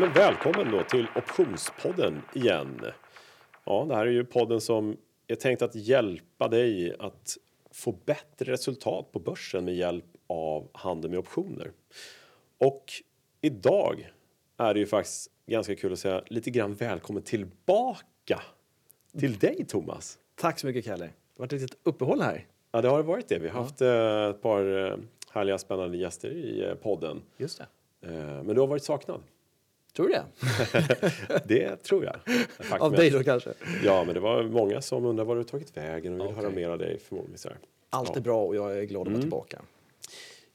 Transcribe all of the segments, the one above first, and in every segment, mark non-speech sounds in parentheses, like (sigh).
men välkommen då till Optionspodden igen. Ja, det här är ju podden som är tänkt att hjälpa dig att få bättre resultat på börsen med hjälp av handel med optioner. Och idag är det ju faktiskt ganska kul att säga lite grann välkommen tillbaka till dig Thomas. Tack så mycket Kalle. Det har varit ett litet uppehåll här. Ja, det har varit det. Vi har haft eh, ett par eh, härliga spännande gäster i eh, podden. Just det. Men du har varit saknad. Tror du det? (laughs) Det tror jag. Faktum Av dig då kanske? Ja, men det var många som undrar var du tagit vägen och vill Okej. höra mer av dig förmodligen. Så här. Allt Ja. är bra och jag är glad att Mm. vara tillbaka.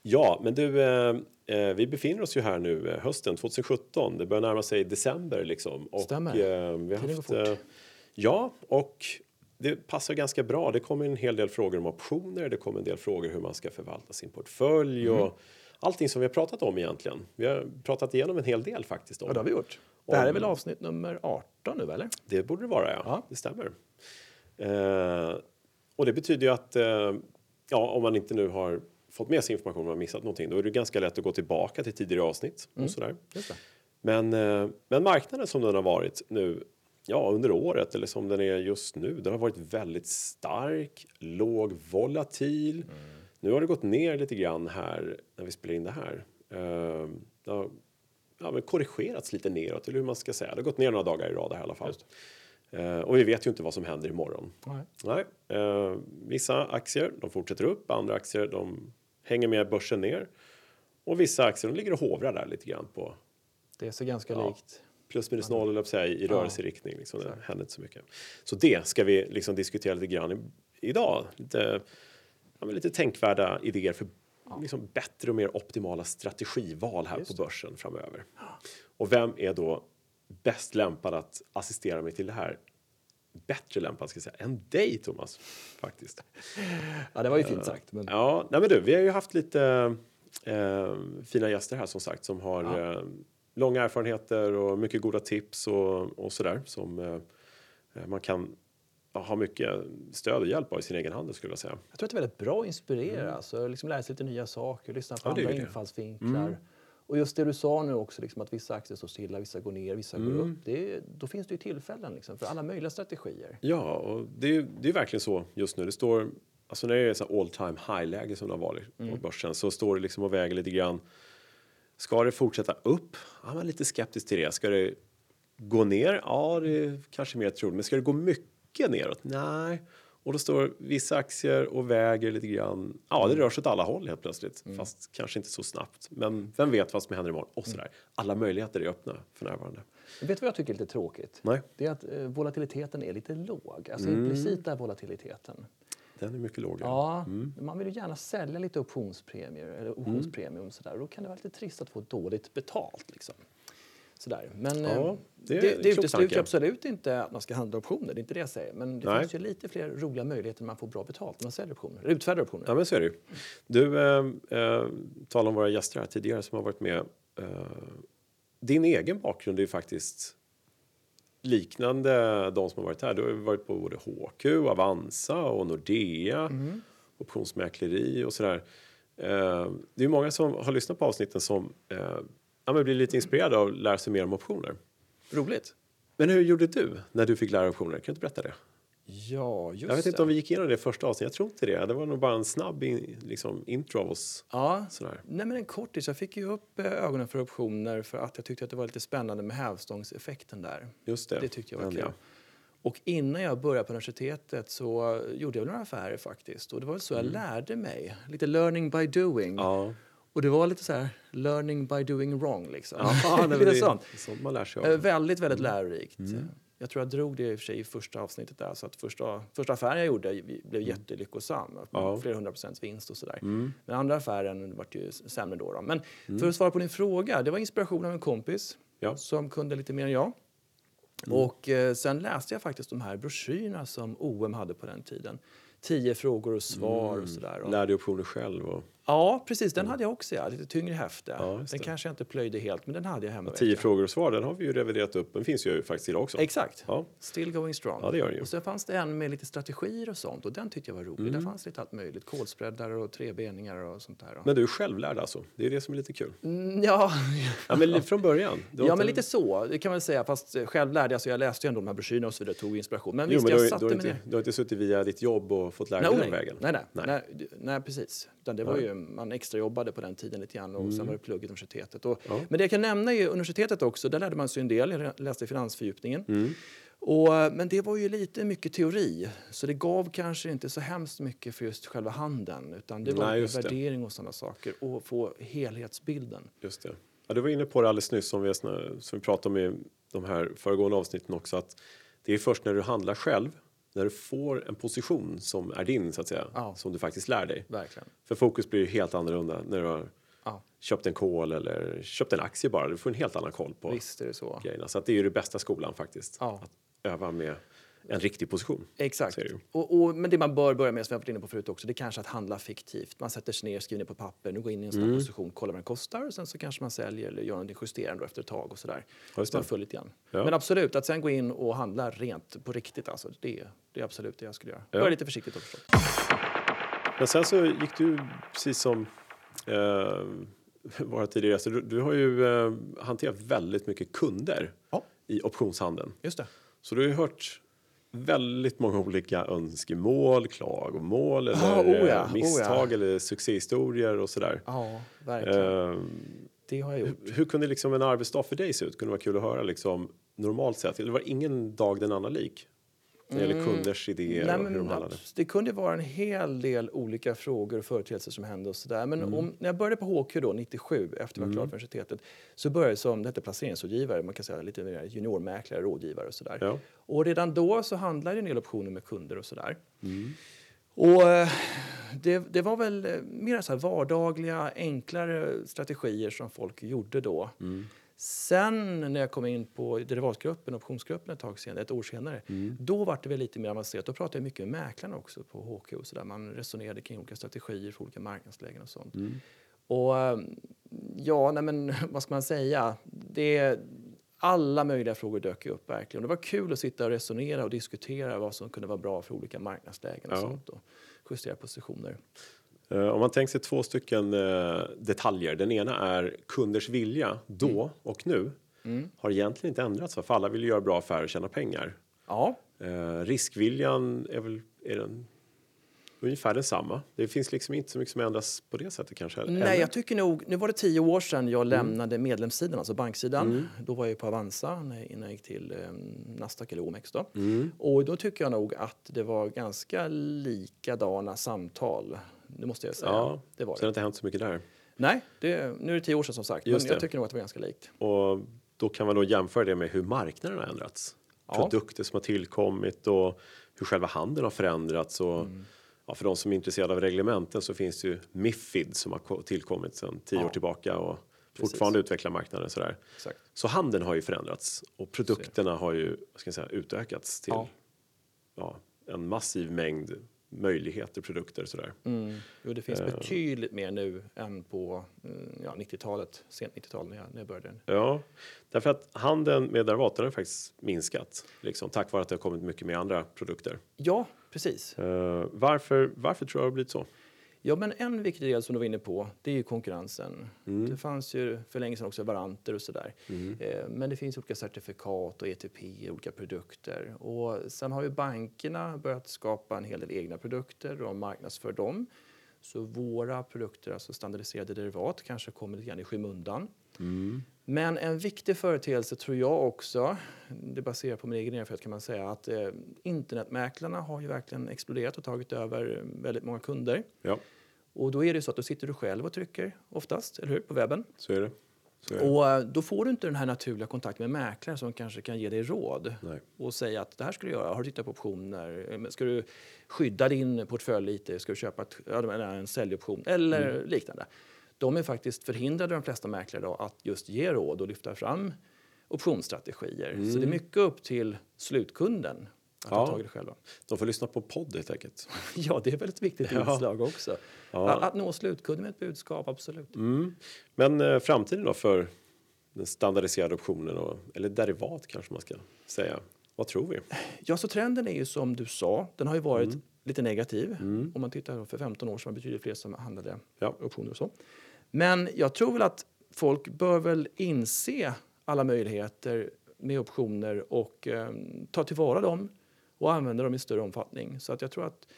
Ja, men du, eh, eh, vi befinner oss ju här nu eh, hösten 2017. Det börjar närma sig december liksom. Och, Stämmer. Eh, vi har haft, eh, ja, och det passar ganska bra. Det kommer en hel del frågor om optioner. Det kommer en del frågor hur man ska förvalta sin portfölj Mm. och allting som vi har pratat om egentligen. Vi har pratat igenom en hel del faktiskt. Om. Ja, det har vi gjort. Det här är Om- väl avsnitt nummer 18 nu eller? Det borde det vara, ja. Ja. Det stämmer. Eh, och det betyder ju att eh, ja, om man inte nu har fått med sig information och har missat någonting, då är det ganska lätt att gå tillbaka till tidigare avsnitt och sådär. Men, eh, men marknaden som den har varit nu, ja, under året eller som den är just nu, den har varit väldigt stark, låg volatil. Nu har det gått ner lite grann här när vi spelar in det här. Eh, det har ja, men korrigerats lite neråt, eller hur man ska säga. Det har gått ner några dagar i rad här i alla fall. Eh, och vi vet ju inte vad som händer imorgon. Nej. Nej, eh, vissa aktier de fortsätter upp, andra aktier de hänger med börsen ner. Och vissa aktier de ligger och hovrar där lite grann på Det ser ganska Ja. likt. plus minus noll eller säga, i rörelseriktning. Liksom. Det händer inte så mycket. Så det ska vi liksom diskutera lite grann i, idag. Lite, ja, lite tänkvärda idéer för liksom, bättre och mer optimala strategival här Just på börsen framöver. Och vem är då bäst lämpad att assistera mig till det här? Bättre lämpad ska jag säga, än dig Thomas. Faktiskt. Ja, det var ju fint sagt. Men Ja, nej men du, vi har ju haft lite eh, fina gäster här som sagt som har Ja. eh, långa erfarenheter och mycket goda tips och, och sådär som eh, man kan ja, ha mycket stöd och hjälp av i sin egen handel skulle jag säga. jag tror att det är väldigt bra att inspirera. Alltså, liksom lära sig lite nya saker, lyssna på Ja, andra infallsvinklar. Och just det du sa nu också, liksom, att vissa aktier står stilla, vissa går ner, vissa går Mm. upp. Det då finns det ju tillfällen liksom, för alla möjliga strategier. Ja, och det det är verkligen så just nu. Det står, alltså när det är så all time high-läge som det har varit på börsen så står det liksom och väger lite grann. Ska det fortsätta upp? Ja, man är lite skeptisk till det. Ska det gå ner? Ja, det är kanske mer troligt. Men ska det gå mycket neråt? Nej. Och då står vissa aktier och väger lite grann. Ja, det rör sig åt alla håll helt plötsligt. Fast kanske inte så snabbt. Men vem vet vad som händer imorgon? Och sådär. Alla möjligheter är öppna för närvarande. Vet du vad jag tycker är lite tråkigt? Nej, Det är att eh, volatiliteten är lite låg. Alltså Mm. implicit är volatiliteten. den är mycket låg. Ja, man vill ju gärna sälja lite optionspremier eller optionspremium sådär. Då kan det vara lite trist att få dåligt betalt liksom. Sådär. Men Ja, eh, det det, det utesluter absolut inte att man ska handla optioner. Det är inte det jag säger. Men det Nej. finns ju lite fler roliga möjligheter när man får bra betalt när man säljer optioner. Eller utfärdar optioner. Ja, men så är det ju. Du eh, eh, talade om våra gäster här tidigare som har varit med. Eh, din egen bakgrund är ju faktiskt liknande de som har varit här. Du har varit på både HQ, Avanza och Nordea, optionsmäkleri och sådär. Eh, det är många som har lyssnat på avsnitten som eh, ja, men blir lite inspirerade av att lära sig mer om optioner. Roligt. Men hur gjorde du när du fick lära dig optioner? Kan du inte berätta det? Ja, just Jag vet inte det. om vi gick igenom det första avsnittet. Jag tror inte det. Det var nog bara en snabb in, liksom, intro av oss. Ja, Sådär. Nej, men en kortis. Jag fick ju upp eh, ögonen för optioner för att jag tyckte att det var lite spännande med hävstångseffekten där. Just det. Det tyckte jag var kul. ja. Och innan jag började på universitetet så gjorde jag några affärer faktiskt. Och det var så jag lärde mig. Lite learning by doing. Mm. Ja. Och det var lite så här learning by doing wrong liksom. (laughs) Ja, nej, (laughs) det sånt. är sånt man lär sig Eh, av. Väldigt, väldigt lärorikt. Jag tror jag drog det i och för sig i första avsnittet där. Så att första, första affären jag gjorde blev jättelyckosam. Ja. Flera hundra procents vinst och sådär. Mm. Men andra affären vart ju sämre då, då. Men för att svara på din fråga. Det var inspiration av en kompis Ja. som kunde lite mer än jag. Och eh, sen läste jag faktiskt de här broschyrerna som OM hade på den tiden. tio frågor och svar och sådär. Och, Lär dig optioner själv. Och ja, precis. Den hade jag också, ja. Lite tyngre häfte. Ja, den kanske jag inte plöjde helt, men den hade jag hemma. vet tio frågor och svar, den har vi ju reviderat upp. Den finns ju faktiskt idag också. Exakt. Ja. Still going strong. Ja, det gör den ju. Och sen fanns det en med lite strategier och sånt och den tyckte jag var rolig. Mm. Där fanns lite allt möjligt. Kolspreadar och trebeningar och sånt där. Men du är självlärd alltså? Det är det som är lite kul. Mm, ja, Ja, men från början? Ja, inte- men lite så. Det kan man säga. Fast eh, själv lärde jag. Alltså jag läste ju ändå de här broschyrerna och så vidare. Tog inspiration. Men Jo, visst, men jag har, satte du, har inte, du har inte suttit via ditt jobb och fått lära dig den vägen? Nej, nej, Nej. nej. Precis. Utan det var ju, man extrajobbade på den tiden lite grann och sen var det plugg i universitetet. Och, Ja. Men det jag kan nämna är universitetet också. Där lärde man sig en del. Jag läste finansfördjupningen. Mm. Och, eh, men det var ju lite mycket teori, så det gav kanske inte så hemskt mycket för just själva handeln. Utan det var Nej, värdering och sådana saker och få helhetsbilden. Just det. Ja, du var inne på det alldeles nyss som vi, som vi pratade om i de här föregående avsnitten också. Att det är först när du handlar själv, när du får en position som är din så att säga, Ja. som du faktiskt lär dig. Verkligen. För fokus blir ju helt annorlunda när du har Ja, köpt en kol eller köpt en aktie bara. Du får en helt annan koll på visst är det så. grejerna. Så att det är ju det bästa skolan faktiskt. Ja. Att öva med en riktig position. Exakt. Och, och, men det man bör börja med, som jag varit inne på förut också, det är kanske att handla fiktivt. Man sätter sig ner, skriver ner på papper, nu går in i en Mm. sån position, kollar vad den kostar och sen så kanske man säljer eller gör någonting justerande efter ett tag och sådär. Just Så man det. följer lite grann. Ja. Men absolut, att sen gå in och handla rent på riktigt, alltså, det, det är absolut det jag skulle göra. Ja. Börja lite försiktigt förstås. Men sen så gick du precis som eh, (laughs) våra tidigare gäster, du, du har ju eh, hanterat väldigt mycket kunder Ja, i optionshandeln. just det. Så du har ju hört väldigt många olika önskemål, klagomål eller Ja, oh ja, eh, misstag oh ja. eller succéhistorier och sådär. Ja, verkligen. Eh, det har jag gjort. hur kunde liksom en arbetsdag för dig se ut? Kunde vara kul att höra liksom normalt sett. Det var ingen dag den andra lik. När det gäller kunders idéer Mm. Nej, och hur de handlade. det kunde vara en hel del olika frågor och företeelser som hände och sådär. Mm. Men om, när jag började på HQ då, 97, efter att jag var klar för universitetet, så började jag som det hette placeringsrådgivare, man kan säga lite mer juniormäklare, rådgivare och sådär. Ja. Och redan då så handlade jag en del optioner med kunder och sådär. Mm. Och eh, det, det var väl eh, mer så vardagliga, enklare strategier som folk gjorde då. Mm. Sen när jag kom in på derivatgruppen, optionsgruppen ett tag senare, ett år senare, Mm. då var det väl lite mer avancerat. Då pratade jag mycket med mäklarna också på HQ och så där. Man resonerade kring olika strategier för olika marknadslägen och sånt. Mm. Och eh, ja, nej men (laughs) vad ska man säga? Det, alla möjliga frågor dök upp verkligen. Det var kul att sitta och resonera och diskutera vad som kunde vara bra för olika marknadslägen och Ja. sånt och justera positioner. Eh, Om man tänker sig två stycken eh, detaljer. Den ena är kunders vilja då och nu. Mm. Har egentligen inte ändrats för alla vill ju göra bra affärer och tjäna pengar. Ja, Eh, riskviljan är väl är den ungefär densamma. Det finns liksom inte så mycket som ändras på det sättet kanske. eller? Nej, jag tycker nog... Nu var det tio år sedan Mm. jag lämnade medlemssidan, alltså banksidan. Då var jag ju på Avanza innan jag gick till eh, Nasdaq eller OMX. Då. Mm. Och då tycker jag nog att det var ganska likadana samtal. Det måste jag säga. Ja, det var Så det det. har inte hänt så mycket där. Nej, det, nu är det tio år sedan som sagt. Just men jag det. tycker nog att det var ganska likt. Och då kan man då jämföra det med hur marknaden har ändrats. Ja. Produkter som har tillkommit och hur själva handeln har förändrats. Och, Mm. ja, för de som är intresserade av reglementen så finns det ju Mifid som har ko- tillkommit sedan tio Ja. år tillbaka och Precis. fortfarande utvecklar marknaden. Sådär. Exakt. Så handeln har ju förändrats och produkterna har ju ska jag säga, utökats till ja. en massiv mängd möjligheter, produkter sådär. Mm. Jo, det finns Eh. betydligt mer nu än på mm, ja, 90-talet, sent 90-tal när jag, när jag började. Ja, därför att handeln med derivaten har faktiskt minskat liksom, tack vare att det har kommit mycket mer andra produkter. Ja, precis. Eh, varför, varför tror jag det har blivit så? Ja, men en viktig del som du var inne på, det är ju konkurrensen. Mm. Det fanns ju för länge sedan också varanter och sådär. Eh, men det finns olika certifikat och ETP, olika produkter. Och sen har ju bankerna börjat skapa en hel del egna produkter och marknadsför dem. Så våra produkter, alltså standardiserade derivat, kanske kommer lite grann i skymundan. Men en viktig företeelse tror jag också, det baserar på min egen erfarenhet kan man säga, att eh, internetmäklarna har ju verkligen exploderat och tagit över väldigt många kunder. Ja, Och då är det så att då sitter du själv och trycker oftast, eller hur? På webben. så är det. Så är det. Och eh, då får du inte den här naturliga kontakten med mäklare som kanske kan ge dig råd Nej. och säga att det här ska du göra. Har du tittat på optioner? Eh, Ska du skydda din portfölj lite? Ska du köpa ett, en säljoption eller Mm. liknande? De är faktiskt förhindrade, de flesta mäklare, då, att just ge råd och lyfta fram optionsstrategier. Så det är mycket upp till slutkunden att ta tag i det själva. De får lyssna på podd helt enkelt. (laughs) Ja, det är väl ett viktigt Ja. inslag också. Ja. Att, att nå slutkunden med ett budskap, absolut. Mm. Men eh, framtiden då för den standardiserade optionen, och, eller derivat kanske man ska säga. Vad tror vi? Ja, så trenden är ju som du sa, den har ju varit Mm. lite negativ. Om man tittar för 15 år sedan betydligt fler som handlade Ja. optioner och så. Men jag tror väl att folk bör väl inse alla möjligheter med optioner och eh, ta tillvara dem och använda dem i större omfattning. Så att jag tror att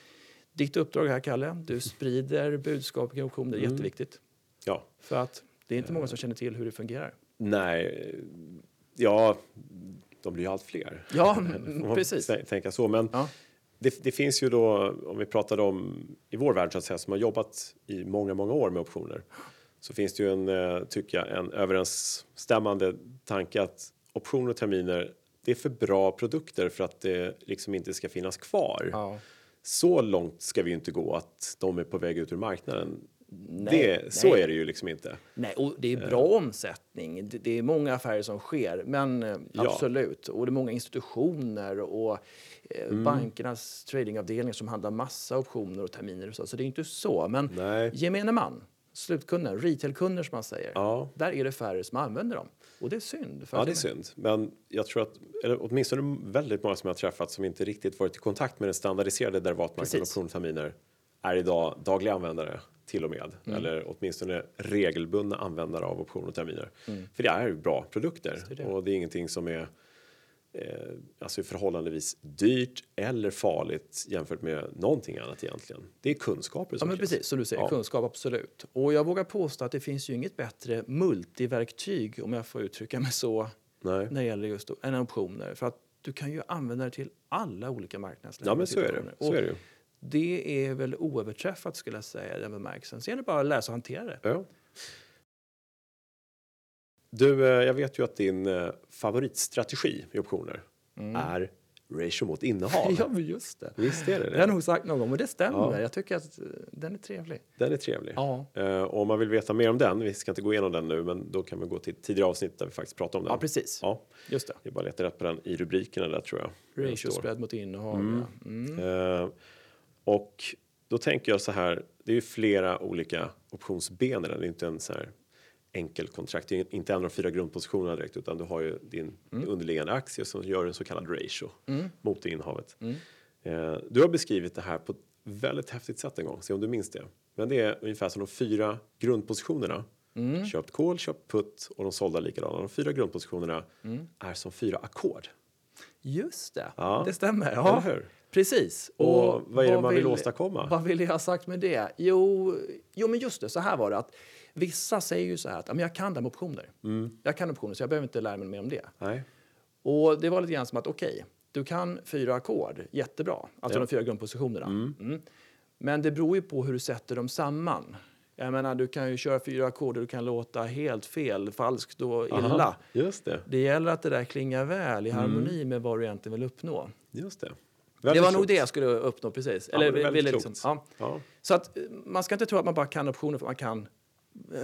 ditt uppdrag här, Kalle, du (laughs) sprider budskap kring optioner, är jätteviktigt. Ja, För att det är inte många som känner till hur det fungerar. nej, eh, ja, de blir ju allt fler. Ja, (laughs) man precis. Tänka så, men Ja. det, det finns ju då, om vi pratar om i vår värld så att säga, som har jobbat i många, många år med optioner, så finns det ju en, eh, tycker jag, en överensstämmande tanke att optioner och terminer, det är för bra produkter för att det liksom inte ska finnas kvar. Ja. Så långt ska vi ju inte gå att de är på väg ut ur marknaden. Nej, det, så nej. är det ju liksom inte. Nej, och det är bra omsättning. Det, det är många affärer som sker, men eh, Ja. absolut. Och det är många institutioner och eh, Mm. bankernas tradingavdelningar som handlar massa optioner och terminer och så. Så det är inte så. Men Nej. gemene man, slutkunden, retailkunder som man säger, Ja. där är det färre som använder dem. Och det är synd. för Ja, det är synd. Men jag tror att, eller åtminstone väldigt många som jag har träffat som inte riktigt varit i kontakt med den standardiserade derivatmarknaden och terminer är idag dagliga användare till och med. Mm. Eller åtminstone regelbundna användare av optioner och terminer. För det är bra produkter Mm. är det. och det är ingenting som är eh, alltså förhållandevis dyrt eller farligt jämfört med någonting annat egentligen. Det är kunskaper Ja, som men krävs. precis, som du säger, Ja. kunskap absolut. Och jag vågar påstå att det finns ju inget bättre multiverktyg, om jag får uttrycka mig så, Nej. när det gäller just än optioner. För att du kan ju använda det till alla olika marknadslägen. Ja, men så är det. Så är det ju. det är väl oöverträffat skulle jag säga i den bemärkelsen. Sen är det bara att läsa och hantera det. Ja. Du, eh, jag vet ju att din eh, favoritstrategi i optioner är ratio mot (laughs) innehav. Mm. Ja, men just det. Visst är det Det har det? nog sagt någon gång, men det stämmer. Ja. Jag tycker att eh, den är trevlig. Den är trevlig. Ja, Eh, och om man vill veta mer om den, vi ska inte gå igenom den nu, men då kan man gå till tidigare avsnitt där vi faktiskt pratar om den. ja precis. Ja, Just det. det är bara att leta rätt på den i rubrikerna där tror jag. Ratio spread mot innehav. Mm. Ja. Mm. Eh, och då tänker jag så här, det är ju flera olika optionsben i den. Det är inte en så här enkel kontrakt, det är inte en av de fyra grundpositionerna direkt, utan du har ju din Mm. underliggande aktie som gör en så kallad ratio mot det innehavet. Mm. Eh, du har beskrivit det här på ett väldigt häftigt sätt en gång, se om du minns det. Men det är ungefär som de fyra grundpositionerna. Mm. Köpt call, köpt put och de sålda likadana. De fyra grundpositionerna Mm. är som fyra ackord. Just det, Ja. det stämmer. Eller Ja. hur? Precis. Och vad är det man vill åstadkomma? Vad vill jag ha sagt med det? Jo, jo, men just det, så här var det. Att vissa säger ju så här att "Ja, men jag kan det med optioner. Mm. Jag kan optioner så jag behöver inte lära mig mer om det. Nej. Och det var lite grann som att okej, du kan fyra ackord, jättebra. Alltså Ja. de fyra grundpositionerna. Mm. Men det beror ju på hur du sätter dem samman. Jag menar, du kan ju köra fyra ackord och du kan låta helt fel, falskt och illa. Aha, just det. Det gäller att det där klingar väl i Mm. harmoni med vad du egentligen vill uppnå. Just det. Det Väldigt var nog klokt. det jag skulle uppnå precis. Ja, Eller, det ville liksom, ja. Ja. Så att eh, man ska inte tro att man bara kan optioner för man kan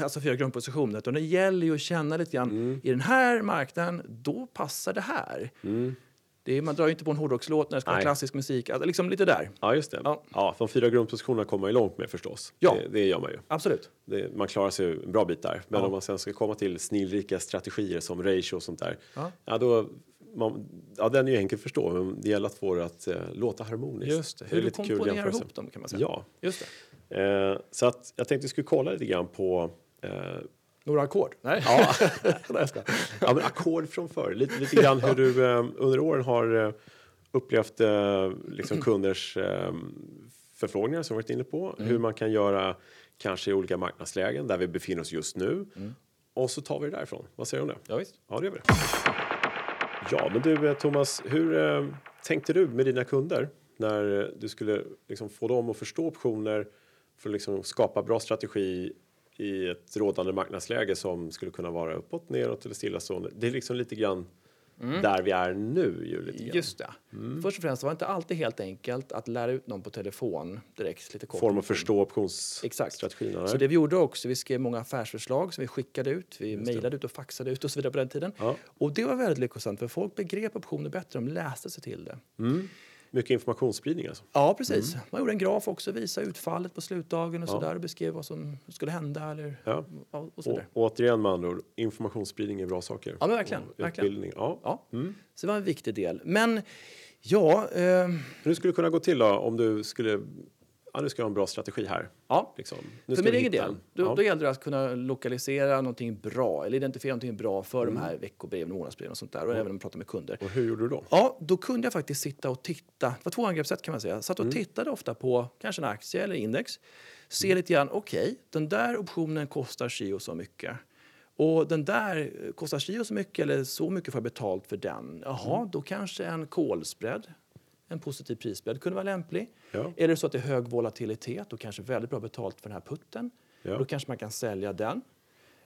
alltså fyra grundpositioner. Utan det gäller ju att känna lite grann, Mm. i den här marknaden, då passar det här. Det är, man drar ju inte på en hårdrockslåt när det ska vara klassisk musik. Alltså, liksom lite där. ja, just det. Ja. Ja. de fyra grundpositionerna kommer man ju långt med förstås. Ja. Det, det gör man ju. Absolut. Det, man klarar sig en bra bit där. Men Ja. om man sen ska komma till snillrika strategier som ratio och sånt där. Ja. Ja, då, man, ja, den är ju enkel att förstå, men det gäller att få det att eh, låta harmoniskt. Just det. är Hur du lite kul komponerar jämförelse. ihop dem kan man säga. Ja, Just det. eh, så att jag tänkte vi skulle kolla lite grann på eh, Några ackord? Nej. Ja. (laughs) Ja, men ackord från förr. Lite, lite grann hur du eh, under åren har eh, upplevt eh, liksom kunders förfrågningar som vi varit inne på. Mm. Hur man kan göra kanske i olika marknadslägen där vi befinner oss just nu. Mm. Och så tar vi det därifrån. Vad säger du om det? Ja, visst. Ja, det gör vi. Ja, men du eh, Thomas, hur eh, tänkte du med dina kunder när du skulle liksom, få dem att förstå optioner för att liksom, skapa bra strategi i ett rådande marknadsläge som skulle kunna vara uppåt, neråt eller stillastående. Det är liksom lite grann där vi är nu. Ju. Mm. Just det. Först och främst var det inte alltid helt enkelt att lära ut någon på telefon direkt. Lite kort. Form att förstå Exakt. optionsstrategierna. Så det vi gjorde också, vi skrev många affärsförslag som vi skickade ut, vi mejlade ut och faxade ut och så vidare på den tiden. Ja. Och det var väldigt lyckosamt för folk begrep optioner bättre, de läste sig till det. Mm. Mycket informationsspridning alltså. Ja, precis. Man gjorde en graf också, visa utfallet på slutdagen och så där och beskrev vad som skulle hända eller Ja. ja, och så Och, återigen med andra ord, informationsspridning är bra saker. Ja, men verkligen, Och verkligen. Utbildning, ja. Ja, så det var en viktig del. Men ja, eh, Hur skulle det kunna gå till då om du skulle, ja nu ska jag ha en bra strategi här. ja. Liksom. Nu För min egen del, då, ja. då gällde det att kunna lokalisera någonting bra eller identifiera någonting bra för Mm. de här veckobreven och månadsbreven och sånt där och även om man pratar med kunder. Och hur gjorde du då? Ja, då kunde jag faktiskt sitta och titta. Det var två angreppssätt kan man säga. Satt Mm. och tittade ofta på kanske en aktie eller index. Se lite grann, okej, den där optionen kostar si och så mycket. Och den där eh, kostar si och så mycket eller så mycket får jag betalt för den. Jaha, Mm. då kanske en kolspread, en positiv prisspread kunde vara lämplig. Ja. Är det så att det är hög volatilitet, då kanske väldigt bra betalt för den här putten. Ja. Då kanske man kan sälja den.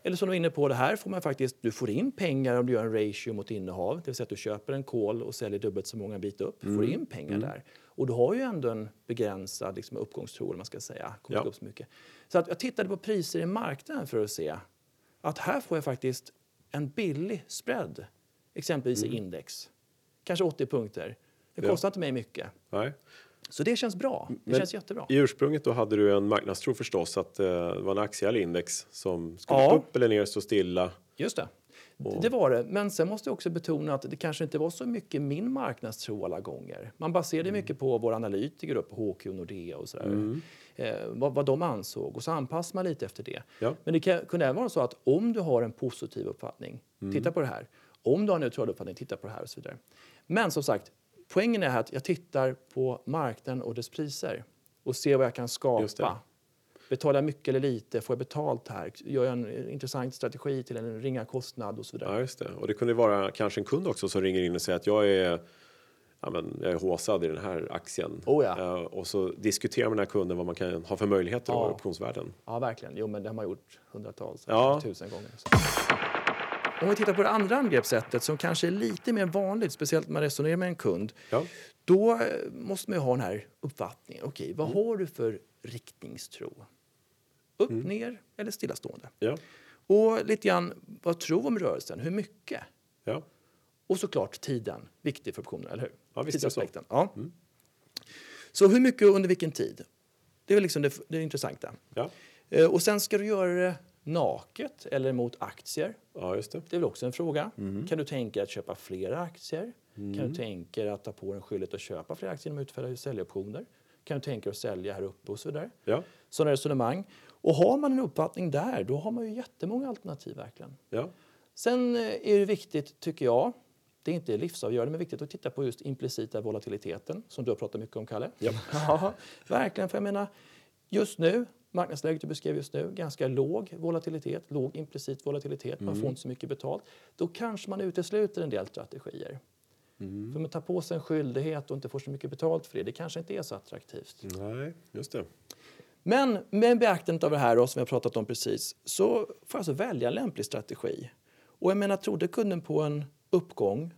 Eller som du var inne på, det här får man faktiskt, du får in pengar om du gör en ratio mot innehav. Det vill säga att du köper en kol och säljer dubbelt så många bit upp. Mm. får in pengar där. Och du har ju ändå en begränsad liksom, uppgångstro, man ska säga. Kommer Ja. upp så, mycket. så att jag tittade på priser i marknaden för att se att här får jag faktiskt en billig spread. Exempelvis i index. Kanske 80 punkter. Det Mm. Ja. kostar inte mig mycket. Nej. Så det känns bra. Det Men känns jättebra. I ursprunget då hade du en marknadstro förstås att eh, det var en aktie eller index som skulle Ja. upp eller ner, stå stilla. Just det. Det- Det var det. Men sen måste jag också betona att det kanske inte var så mycket min marknadstro alla gånger. Man baserade mycket på våra analytiker, då, på HQ och Nordea och sådär. Eh, vad, vad de ansåg och så anpassar man lite efter det. Ja. Men det kan, kunde även vara så att om du har en positiv uppfattning, titta på det här. Om du har en neutral uppfattning, titta på det här och så vidare. Men som sagt, poängen är att jag tittar på marknaden och dess priser och ser vad jag kan skapa. Betalar jag mycket eller lite? Får jag betalt här? Gör jag en intressant strategi till en ringa kostnad och så vidare? Ja, just det. Och det kunde vara kanske en kund också som ringer in och säger att jag är Ja, men jag är håsad i den här aktien. Oh ja. Eh, och så diskuterar man med den här kunden vad man kan ha för möjligheter Ja. och optionsvärden. Ja, verkligen. Jo, men det har man gjort hundratals, Ja. tusen gånger. Om vi tittar på det andra angreppssättet som kanske är lite mer vanligt, speciellt när man resonerar med en kund, Ja. då eh, måste man ha den här uppfattningen. Okej, vad Mm. har du för riktningstro? Upp, ner eller stillastående? Ja. Och lite grann, vad tror om rörelsen? Hur mycket? Ja. Och såklart tiden, viktig för optionen, eller hur? Ja, visst det så. Tidsaspekten. Ja. Så hur mycket och under vilken tid? Det är liksom det, det intressanta. Ja. Eh, Och sen ska du göra det naket eller mot aktier. ja, just det. Det är väl också en fråga. Mm. Kan du tänka att köpa flera aktier? Kan du tänka dig att ta på en skyldighet att köpa fler aktier genom att utfärda säljoptioner? Kan du tänka dig att sälja här uppe och så vidare? Ja. Sådana resonemang. Och har man en uppfattning där, då har man ju jättemånga alternativ verkligen. Ja. Sen eh, är det viktigt, tycker jag, det är inte livsavgörande, men viktigt att titta på just implicita volatiliteten som du har pratat mycket om, Kalle. Ja. (laughs) Ja, verkligen. För jag menar, just nu, marknadsläget du beskrev just nu, ganska låg volatilitet, låg implicit volatilitet, man får inte så mycket betalt. Då kanske man utesluter en del strategier. För man tar på sig en skyldighet och inte får så mycket betalt för det, det kanske inte är så attraktivt. Nej, just det. Men med beaktandet av det här då, som vi har pratat om precis så får jag alltså välja en lämplig strategi. Och jag menar, trodde kunden på en uppgång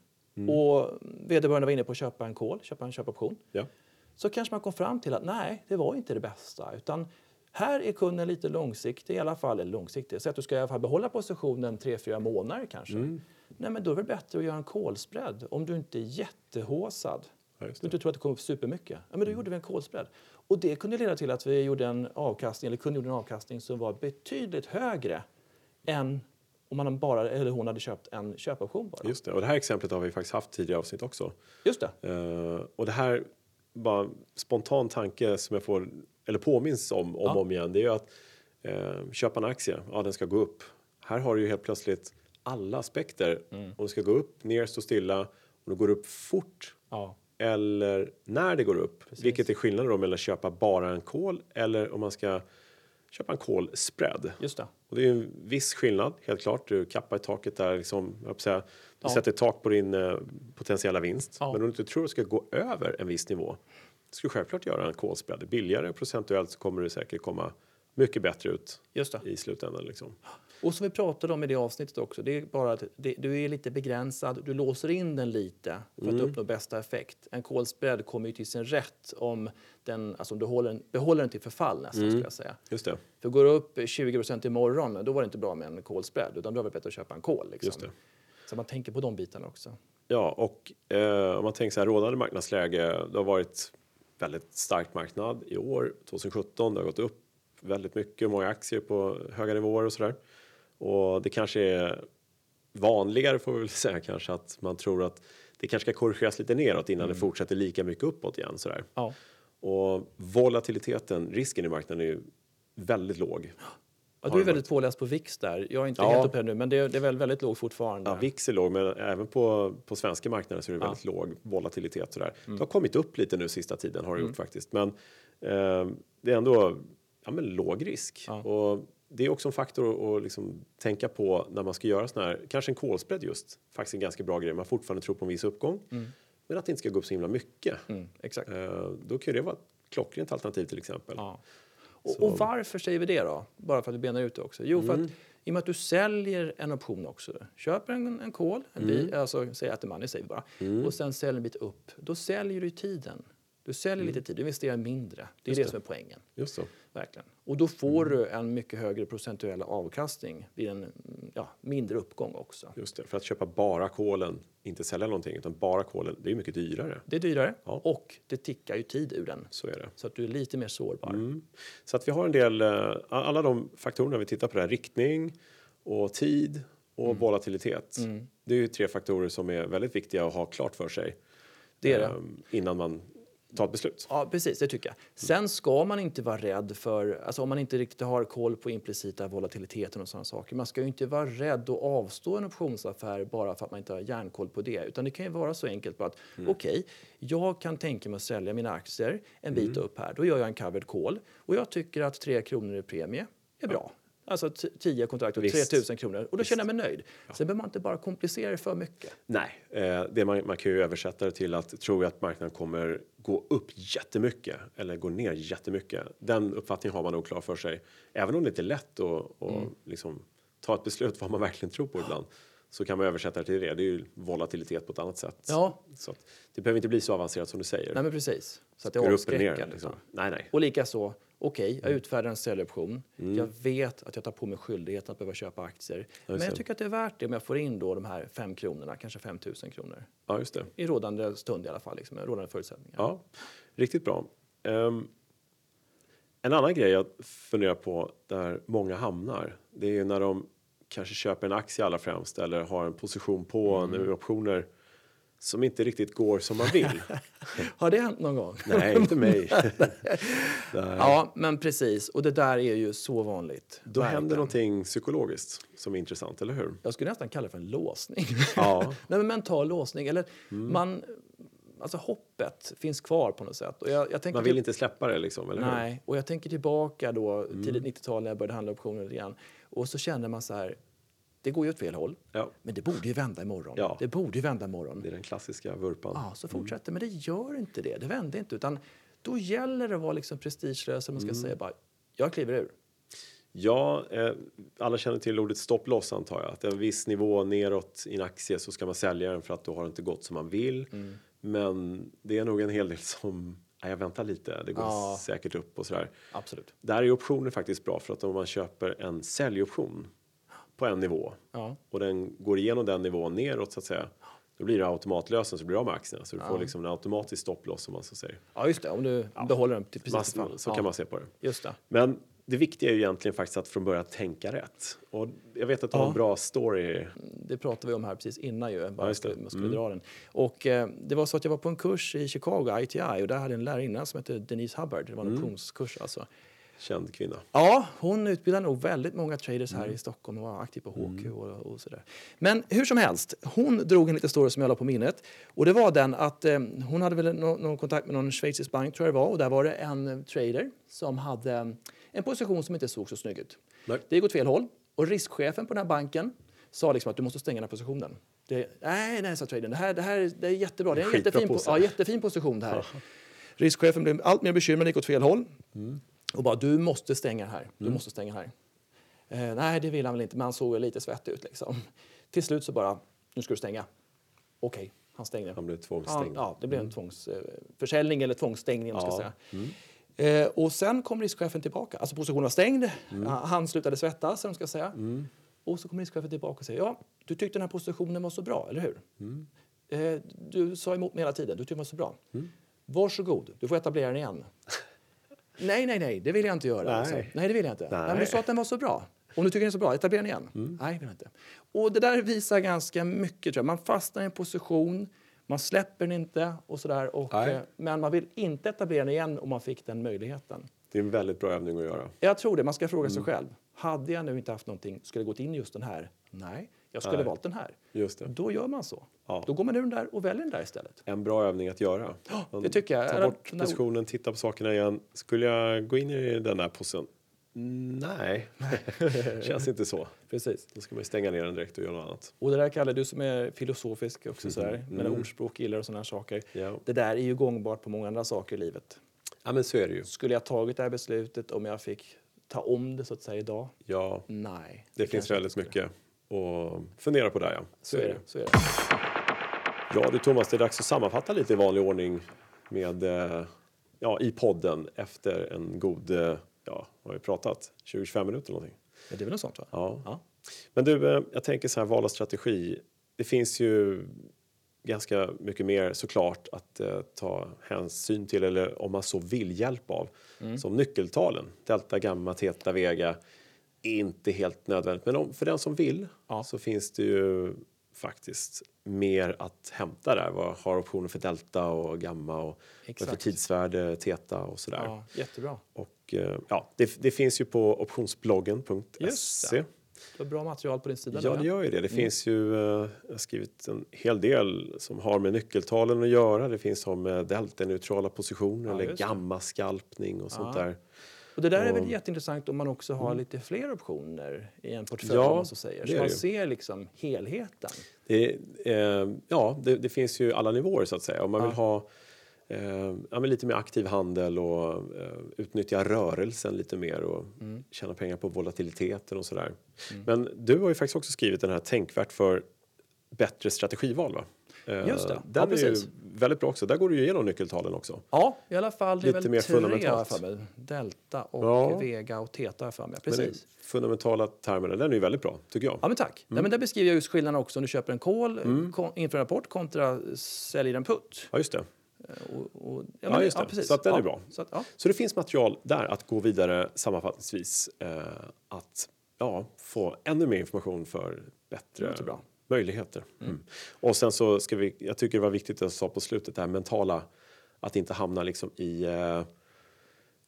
och vederbörande var inne på att köpa en call, köpa en köpoption, Ja. så kanske man kom fram till att nej, det var inte det bästa. Utan här är kunden lite långsiktig i alla fall, eller långsiktig, så att du ska i alla fall behålla positionen 3-4 månader kanske. Nej, men då är det bättre att göra en call-spread om du inte är jättehåsad. Ja, Du inte tror att det kommer upp supermycket. Ja, men då gjorde vi en call-spread. Och det kunde leda till att vi gjorde en avkastning, eller kunde gjorde en avkastning som var betydligt högre än om man bara, eller hon hade köpt en köpoption bara. Just det. Och det här exemplet har vi faktiskt haft tidigare avsnitt också. Just det. Eh, och det här, bara spontan tanke som jag får, eller påminns om, om Ja. om igen, det är ju att eh, köpa en aktie, ja den ska gå upp. Här har du ju helt plötsligt alla aspekter. Mm. Om det ska gå upp, ner, stå stilla, om det går upp fort Ja. eller när det går upp. Vilket är skillnaden då mellan att köpa bara en kol eller om man ska köpa en kol spread. Just det. Och det är en viss skillnad, helt klart. Du kappar i taket där, liksom, jag säga, du Ja. sätter ett tak på din eh, potentiella vinst. Ja. Men om du inte tror att det ska gå över en viss nivå, du ska du självklart göra en spread. Billigare procentuellt så kommer det säkert komma mycket bättre ut det. i slutändan. Liksom. Och som vi pratade om i det avsnittet också, det är bara att det, du är lite begränsad, du låser in den lite för att uppnå bästa effekt. En call spread kommer ju till sin rätt om, den, alltså om du håller behåller den till förfall nästan skulle jag säga. Just det. För går det upp 20% imorgon, då var det inte bra med en call spread, utan då var det bättre att köpa en call. Liksom. Det. Så man tänker på de bitarna också. Ja, och eh, om man tänker så här, rådande marknadsläge, det har varit väldigt stark marknad i år, 2017. Det har gått upp väldigt mycket, många aktier på höga nivåer och sådär. Och det kanske är vanligare får vi väl (laughs) säga kanske att man tror att det kanske ska korrigeras lite neråt innan det fortsätter lika mycket uppåt igen sådär. Ja. Och volatiliteten, risken i marknaden är ju väldigt låg. Ja, du är väldigt påläst på VIX där. Jag är inte Ja. helt uppe nu, men det är, det är väl väldigt lågt fortfarande. Ja, VIX är låg, men även på, på svenska marknaden så är det väldigt låg volatilitet. Sådär. Det har kommit upp lite nu sista tiden har det gjort faktiskt, men eh, det är ändå ja, men låg risk. Ja. Och det är också en faktor att- liksom tänka på när man ska göra sån här, kanske en callspread just, faktiskt en ganska bra grej. Man fortfarande tror på en viss uppgång, men att det inte ska gå upp så himla mycket. Mm, exakt. Eh, då kan det vara ett klockrent alternativ till exempel. Ja. Och, och varför säger vi det då? Bara för att vi benar ut det också. Jo, för att i och med att du säljer en option också. Köper en, en call, en bit, alltså säg att the money säger vi bara. Och sen säljer en bit upp. Då säljer du tiden. Du säljer lite tid, du investerar mindre. Det är det, som är poängen. Just så. Verkligen. Och då får du en mycket högre procentuell avkastning vid en mm, ja, mindre uppgång också. Just det. För att köpa bara kolen, inte sälja någonting, utan bara kolen, det är mycket dyrare. Det är dyrare Ja. och det tickar ju tid ur den. Så är det. Så att du är lite mer sårbar. Mm. Så att vi har en del, eh, alla de faktorerna vi tittar på det här, riktning och tid och Mm. volatilitet. Det är ju tre faktorer som är väldigt viktiga att ha klart för sig. Det är det. eh, Innan man tar ett beslut. Ja, precis, det tycker jag. Sen ska man inte vara rädd för, alltså om man inte riktigt har koll på implicita volatiliteten och sådana saker. Man ska ju inte vara rädd att avstå en optionsaffär bara för att man inte har järnkoll på det. Utan det kan ju vara så enkelt på att okej, jag kan tänka mig att sälja mina aktier en bit upp här. Då gör jag en covered call och jag tycker att 3 kronor i premie är bra. Alltså t- 10 kontrakt och Visst. 3000 kronor. Och då känner jag mig nöjd. Sen behöver man inte bara komplicera det för mycket. Nej, eh, det man, man kan ju översätta det till att tror jag att marknaden kommer gå upp jättemycket eller gå ner jättemycket. Den uppfattningen har man nog klar för sig. Även om det inte är lätt att, att liksom, ta ett beslut vad man verkligen tror på ibland så kan man översätta det till det. Det är ju volatilitet på ett annat sätt. Ja. Så det behöver inte bli så avancerat som du säger. Nej men precis. Så att det avskräcker. liksom. Nej, nej. Och likaså, okej, jag utfärdar en säljoption. Mm. Jag vet att jag tar på mig skyldigheten att behöva köpa aktier. Men jag tycker att det är värt det om jag får in då de här 5 kronorna, kanske 5 000 kronor. Ja, just det. I rådande stund i alla fall, liksom, rådande förutsättningar. Ja, riktigt bra. Ehm, en annan grej jag funderar på där många hamnar, det är ju när de kanske köper en aktie allra främst eller har en position på Mm. en optioner som inte riktigt går som man vill. (laughs) Har det hänt någon gång? Nej, inte mig. (laughs) Ja, men precis. Och det där är ju så vanligt. Då Verkligen. händer någonting psykologiskt som är intressant, eller hur? Jag skulle nästan kalla det för en låsning. Ja. (laughs) Nej, men mental låsning. Eller Mm. man... Alltså hoppet finns kvar på något sätt. Och jag, jag tänker Man vill typ- inte släppa det liksom, eller hur? Mm. Nej, och jag tänker tillbaka då tidigt 90-tal när jag började handla optioner grann. Och så känner man så här, det går ju åt fel håll. Ja, Men det borde ju vända imorgon. Ja. Det borde ju vända imorgon. det är den klassiska vurpan. Ja, så fortsätter. Men det gör inte det. Det vände inte. Utan då gäller det att vara liksom prestigelös och man ska säga bara, jag kliver ur. Ja, eh, alla känner till ordet stop loss antar jag. Att en viss nivå neråt i en aktie så ska man sälja den för att då har det inte gått som man vill. Mm. Men det är nog en hel del som, jag väntar lite, det går Ja. säkert upp och sådär. Absolut. Där är optioner faktiskt bra för att om man köper en säljoption på en nivå Ja. och den går igenom den nivån neråt så att säga. Då blir det automatlösen så blir du av med aktierna. Så du får liksom en automatisk stopploss om man så säger. ja, just det. Om du behåller den till precis Mass, fall. så ja. kan man se på det. Just det. Men det viktiga är ju egentligen faktiskt att från början tänka rätt. Och jag vet att du har Ja. en bra story. Det pratade vi om här precis innan ju. Bara det. skulle, man skulle dra den. Och eh, det var så att jag var på en kurs i Chicago, ITI, och där hade en lärarinna som hette Denise Hubbard. Det var en optionskurs alltså. Känd kvinna. Ja, hon utbildar nog väldigt många traders Mm. här i Stockholm och var aktiv på HQ och, och sådär. Men hur som helst, hon drog en liten story som jag la på minnet. Och det var den att eh, hon hade väl nå- någon kontakt med någon schweizisk bank tror jag det var. Och där var det en eh, trader som hade eh, en position som inte såg så snygg ut. Nej. Det gick åt fel håll. Och riskchefen på den här banken sa liksom att du måste stänga den här positionen. Det, nej, nej, sa tradern. Det här, det här det är jättebra. Det är en jättefin, po- ja, jättefin position det här. (laughs) Riskchefen blev allt mer bekymrad, gick åt fel håll. Och bara, du måste stänga här. Du måste stänga här. Eh, nej, det vill han väl inte, men han såg lite svettig ut. Liksom. Till slut så bara, nu ska du stänga. Okej, han stängde. Han blev Ja, tvångsstängd. ja, det blev en tvångsförsäljning eller tvångsstängning. om man Ska Ja. säga. Eh, och sen kom riskchefen tillbaka. Alltså positionen var stängd. Mm. Han- slutade svettas, som ska säga. Och så kom riskchefen tillbaka och säger, ja, du tyckte den här positionen var så bra, eller hur? Mm. Eh, du sa emot mig hela tiden. Du tyckte det var så bra. Mm. Varsågod, du får etablera den igen. (laughs) nej, nej, nej, det vill jag inte göra. Nej. Alltså. nej det vill jag inte. Nej. men du sa att den var så bra. Om du tycker den är så bra, etablera den igen. Mm. Nej, det vill jag inte. Och det där visar ganska mycket. Tror jag. Man fastnar i en position, man släpper den inte och sådär. Och, Nej. eh, men man vill inte etablera den igen om man fick den möjligheten. Det är en väldigt bra övning att göra. Jag tror det. Man ska fråga Mm. sig själv. Hade jag nu inte haft någonting, skulle jag gått in just den här? Nej, jag skulle Nej. valt den här. Just det. Då gör man så. Ja. Då går man ur den där och väljer den där istället. En bra övning att göra. det tycker jag. Ta bort den där- positionen, titta på sakerna igen. Skulle jag gå in i den här posen? Nej, (laughs) känns inte så. Precis. Då ska man stänga ner den direkt och göra något annat. Och det där kallar du som är filosofisk också sådär, med ordspråk gillar och sådana saker. Ja. Det där är ju gångbart på många andra saker i livet. ja, men så är det ju. Skulle jag tagit det här beslutet om jag fick ta om det så att säga idag? Ja, Nej. det finns kanske väldigt mycket att fundera på där. Ja. Så är det. Så är det. Ja du Thomas, det är dags att sammanfatta lite i vanlig ordning med, eh, ja, i podden efter en god, eh, ja, vad har vi pratat? 20-25 minuter någonting. Men det är väl något sånt va? Ja. Ja. Men du, eh, jag tänker så här, val av strategi. Det finns ju ganska mycket mer såklart att eh, ta hänsyn till eller om man så vill hjälp av. Som nyckeltalen, delta, gamma, teta, vega. Inte helt nödvändigt, men om, för den som vill Ja. så finns det ju faktiskt mer att hämta där. Vad har optioner för delta och gamma och vad för tidsvärde, teta och sådär. Ja, jättebra. Och eh, ja, det, det finns ju på optionsbloggen.se. Du har bra material på din sida. Ja, det gör ju det. Det finns ju, eh, jag har skrivit en hel del som har med nyckeltalen att göra. Det finns som med delta-neutrala positioner Ja, eller gamma-skalpning och sånt Ja. där. Och det där är väl jätteintressant om man också har lite fler optioner i en portfölj Ja, man så säger. Så man ju. ser liksom helheten. Det, eh, ja, det, det finns ju alla nivåer så att säga. Om man vill Ja. ha eh, ja, lite mer aktiv handel och eh, utnyttja rörelsen lite mer och Mm. tjäna pengar på volatiliteten och sådär. Men du har ju faktiskt också skrivit den här Tänkvärt för bättre strategival va? Eh, Just det. Den Ja, precis. Väldigt bra också. Där går du igenom nyckeltalen också. Ja, i alla fall. Det är Lite väl mer tre fundamentalt. för mig. Delta och Ja. Vega och Teta för mig. Precis. fundamentala termerna, den är ju väldigt bra tycker jag. Ja, men tack. Mm. Nej, men där beskriver jag just skillnaden också om du köper en call kon- inför en rapport kontra säljer en putt. Ja, just det. Och, och, Ja, men- just det. precis. Så att den är ja. bra. Så att, ja. Så det finns material där att gå vidare sammanfattningsvis. Eh, att ja, få ännu mer information för bättre. Möjligheter. Mm. Och sen så ska vi, jag tycker det var viktigt att jag sa på slutet det här mentala, att inte hamna liksom i eh,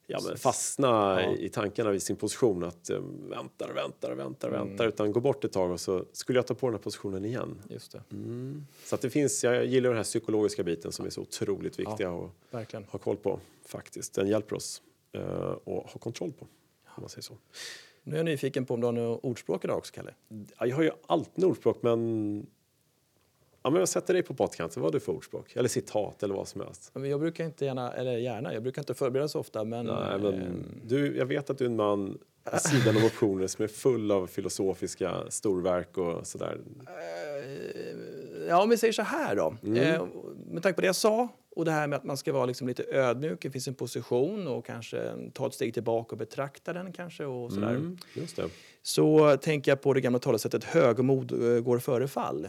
Ja, men fastna Ja. i, tankarna vid sin position att um, väntar, väntar, väntar, Mm. väntar utan gå bort ett tag och så skulle jag ta på den här positionen igen. Just det. Så att det finns, jag gillar den här psykologiska biten som är så otroligt viktiga att Verkligen. ha koll på faktiskt. Den hjälper oss uh, att ha kontroll på. Om man säger så. Nu är jag nyfiken på om du har något ordspråk idag också, Kalle. Ja, jag har ju alltid ordspråk men Ja, men jag sätter dig på pottkanten. Vad har du för ordspråk? Eller citat eller vad som helst. Men Jag brukar inte gärna, eller gärna, jag brukar inte förbereda så ofta, men... Nej, men ehm, du, jag vet att du är en man vid sidan av optioner som är full av filosofiska storverk och sådär. Eh, Ja, om vi säger så här då. Mm. Eh, med tanke på det jag sa och det här med att man ska vara liksom lite ödmjuk, det finns en position och kanske ta ett steg tillbaka och betrakta den kanske och sådär. Mm, just det. Så tänker jag på det gamla talesättet högmod eh, går före fall.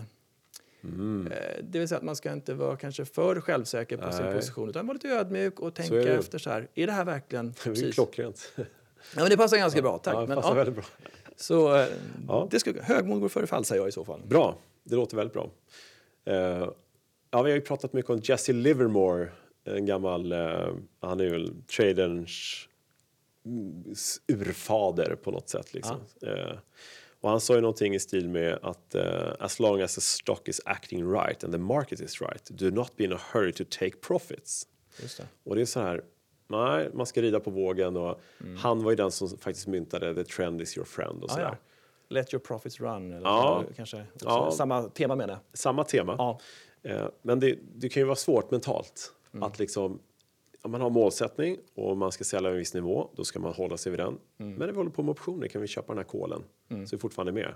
Mm. Eh, Det vill säga att man ska inte vara kanske för självsäker på sin Nej. position utan vara lite ödmjuk och tänka det. efter så här. Är det här verkligen... (laughs) Det är klockrent. Ja, men det passar ganska bra, tack. Ja, det men, passar ja, väldigt bra. så eh, Ja. det ska, högmod går före fall säger jag i så fall. Bra, det låter väldigt bra. Eh, ja, vi har ju pratat mycket om Jesse Livermore, en gammal, eh, han är ju traderns mm, urfader på något sätt. Liksom. Eh, och han sa ju någonting i stil med att eh, as long as the stock is acting right and the market is right, do not be in a hurry to take profits. Det. Och det är så här, nej, man ska rida på vågen och Mm. han var ju den som faktiskt myntade the trend is your friend och Ah, sådär. ja. Let your profits run, eller Ja. kanske Ja. samma tema menar jag. Samma tema. Ja. Eh, Men det, det kan ju vara svårt mentalt Mm. att liksom om man har målsättning och man ska sälja en viss nivå, då ska man hålla sig vid den. Mm. Men när vi håller på med optioner kan vi köpa den här kolen så är vi fortfarande med.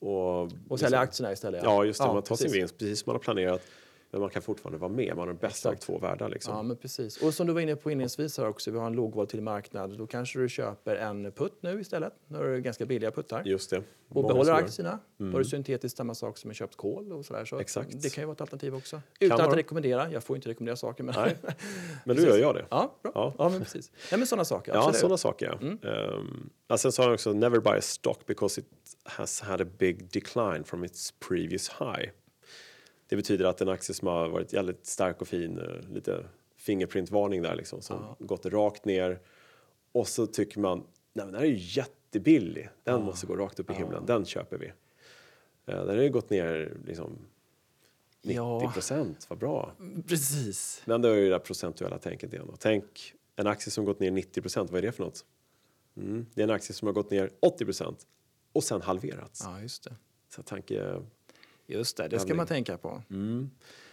Och, Och sälja aktierna istället. Ja, just det. man tar precis. sin vinst precis som man har planerat. Men man kan fortfarande vara med. Man har den bästa av Exakt. två världar. Liksom. Ja, men precis. Och som du var inne på inledningsvis här också, vi har en lågvolatil marknad. Då kanske du köper en putt nu istället. Nu har du ganska billiga puttar. Just det. Och Många behåller aktierna. Då har du syntetiskt samma sak som en köpt kol och sådär. Så Exakt. det kan ju vara ett alternativ också. Utan att vara. rekommendera. Jag får inte rekommendera saker. Men Nej, (laughs) men då gör jag det. ja, bra. Ja. Ja. men precis. Nej, men sådana saker. Ja, absolut. sådana saker. Ja. Um, ja, sen sa han också never buy a stock because it has had a big decline from its previous high. Det betyder att en aktie som har varit jävligt stark och fin, eh, lite fingerprintvarning där liksom, som gått rakt ner och så tycker man, nej men den här är ju jättebillig, den måste gå rakt upp i himlen, den köper vi. Eh, den har ju gått ner liksom 90 Ja. procent, vad bra. Precis. Men då är det det där procentuella tänket igen. Och tänk en aktie som gått ner 90 procent, vad är det för något? Mm, det är en aktie som har gått ner 80 procent och sen halverats. Ja, just det. Så tanke, Just det, det ska man tänka på. mm,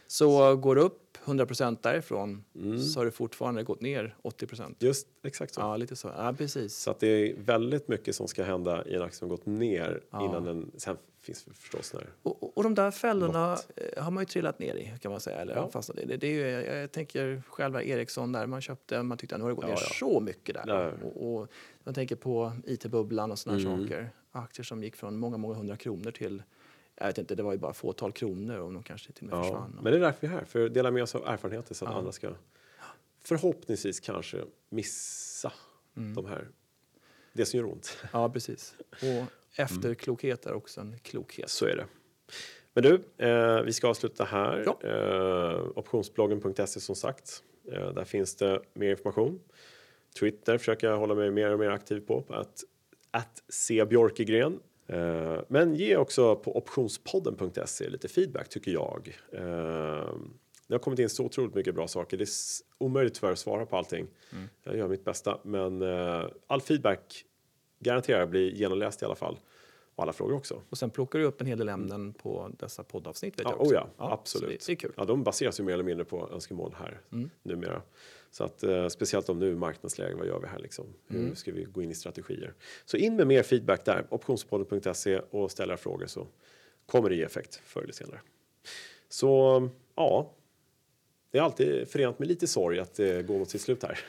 Så går du upp 100% därifrån Mm. så har du fortfarande gått ner 80% just exakt så. Ja, lite så. Ja, precis. Så att det är väldigt mycket som ska hända i en aktie som gått ner Ja. innan den, sen finns det förstås när Och, och- de där fällorna eh, har man ju trillat ner i kan man säga. Eller Ja. fastnat i. Det, det är ju, jag, tänker själva Ericsson där man köpte, man tyckte att nu har det gått Ja, ner ja. så mycket där. Där. Och, och man tänker på IT-bubblan och sådana Mm. saker. Aktier som gick från många, många hundra kronor till, jag vet inte, det var ju bara fåtal kronor och de kanske till och med Ja, försvann. men det är därför vi är här, för att dela med oss av erfarenheter så att Ja. andra ska förhoppningsvis kanske missa Mm. de här, det som gör ont. Ja, precis. Och efterklokhet är också en klokhet. Så är det. Men du, eh, vi ska avsluta här. Ja. Eh, optionsbloggen.se som sagt. Eh, där finns det mer information. Twitter försöker jag hålla mig mer och mer aktiv på. på att, att se Björkegren. Eh, men ge också på optionspodden.se lite feedback tycker jag. Eh, det har kommit in så otroligt mycket bra saker. Det är omöjligt tyvärr att svara på allting. Jag gör mitt bästa. Men eh, all feedback garanterar blir genomläst i alla fall. Och alla frågor också. Och sen plockar du upp en hel del ämnen på dessa poddavsnitt. Vet Ja, jag också. oh ja, så absolut. Det, det är kul. Ja, de baseras ju mer eller mindre på önskemål här Mm. numera. Så att, eh, speciellt om nu marknadsläge, vad gör vi här liksom? Hur Mm. ska vi gå in i strategier? Så in med mer feedback där, optionspodden.se och ställ era frågor så kommer det ge effekt förr eller senare. Så ja, det är alltid förenat med lite sorg att det går mot sitt slut här.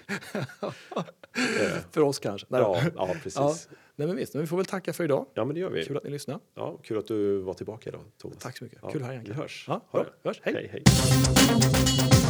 (laughs) För oss kanske. Nej. Ja, ja precis. Ja. Ja. Nej, men visst, men vi får väl tacka för idag. men det gör vi. Kul att ni lyssnade. Ja, kul att du var tillbaka idag, Thomas. Tack så mycket. Ja, Kul här igen. Vi hörs. Ja, bra. Hörs. Hej. hej, hej. (laughs)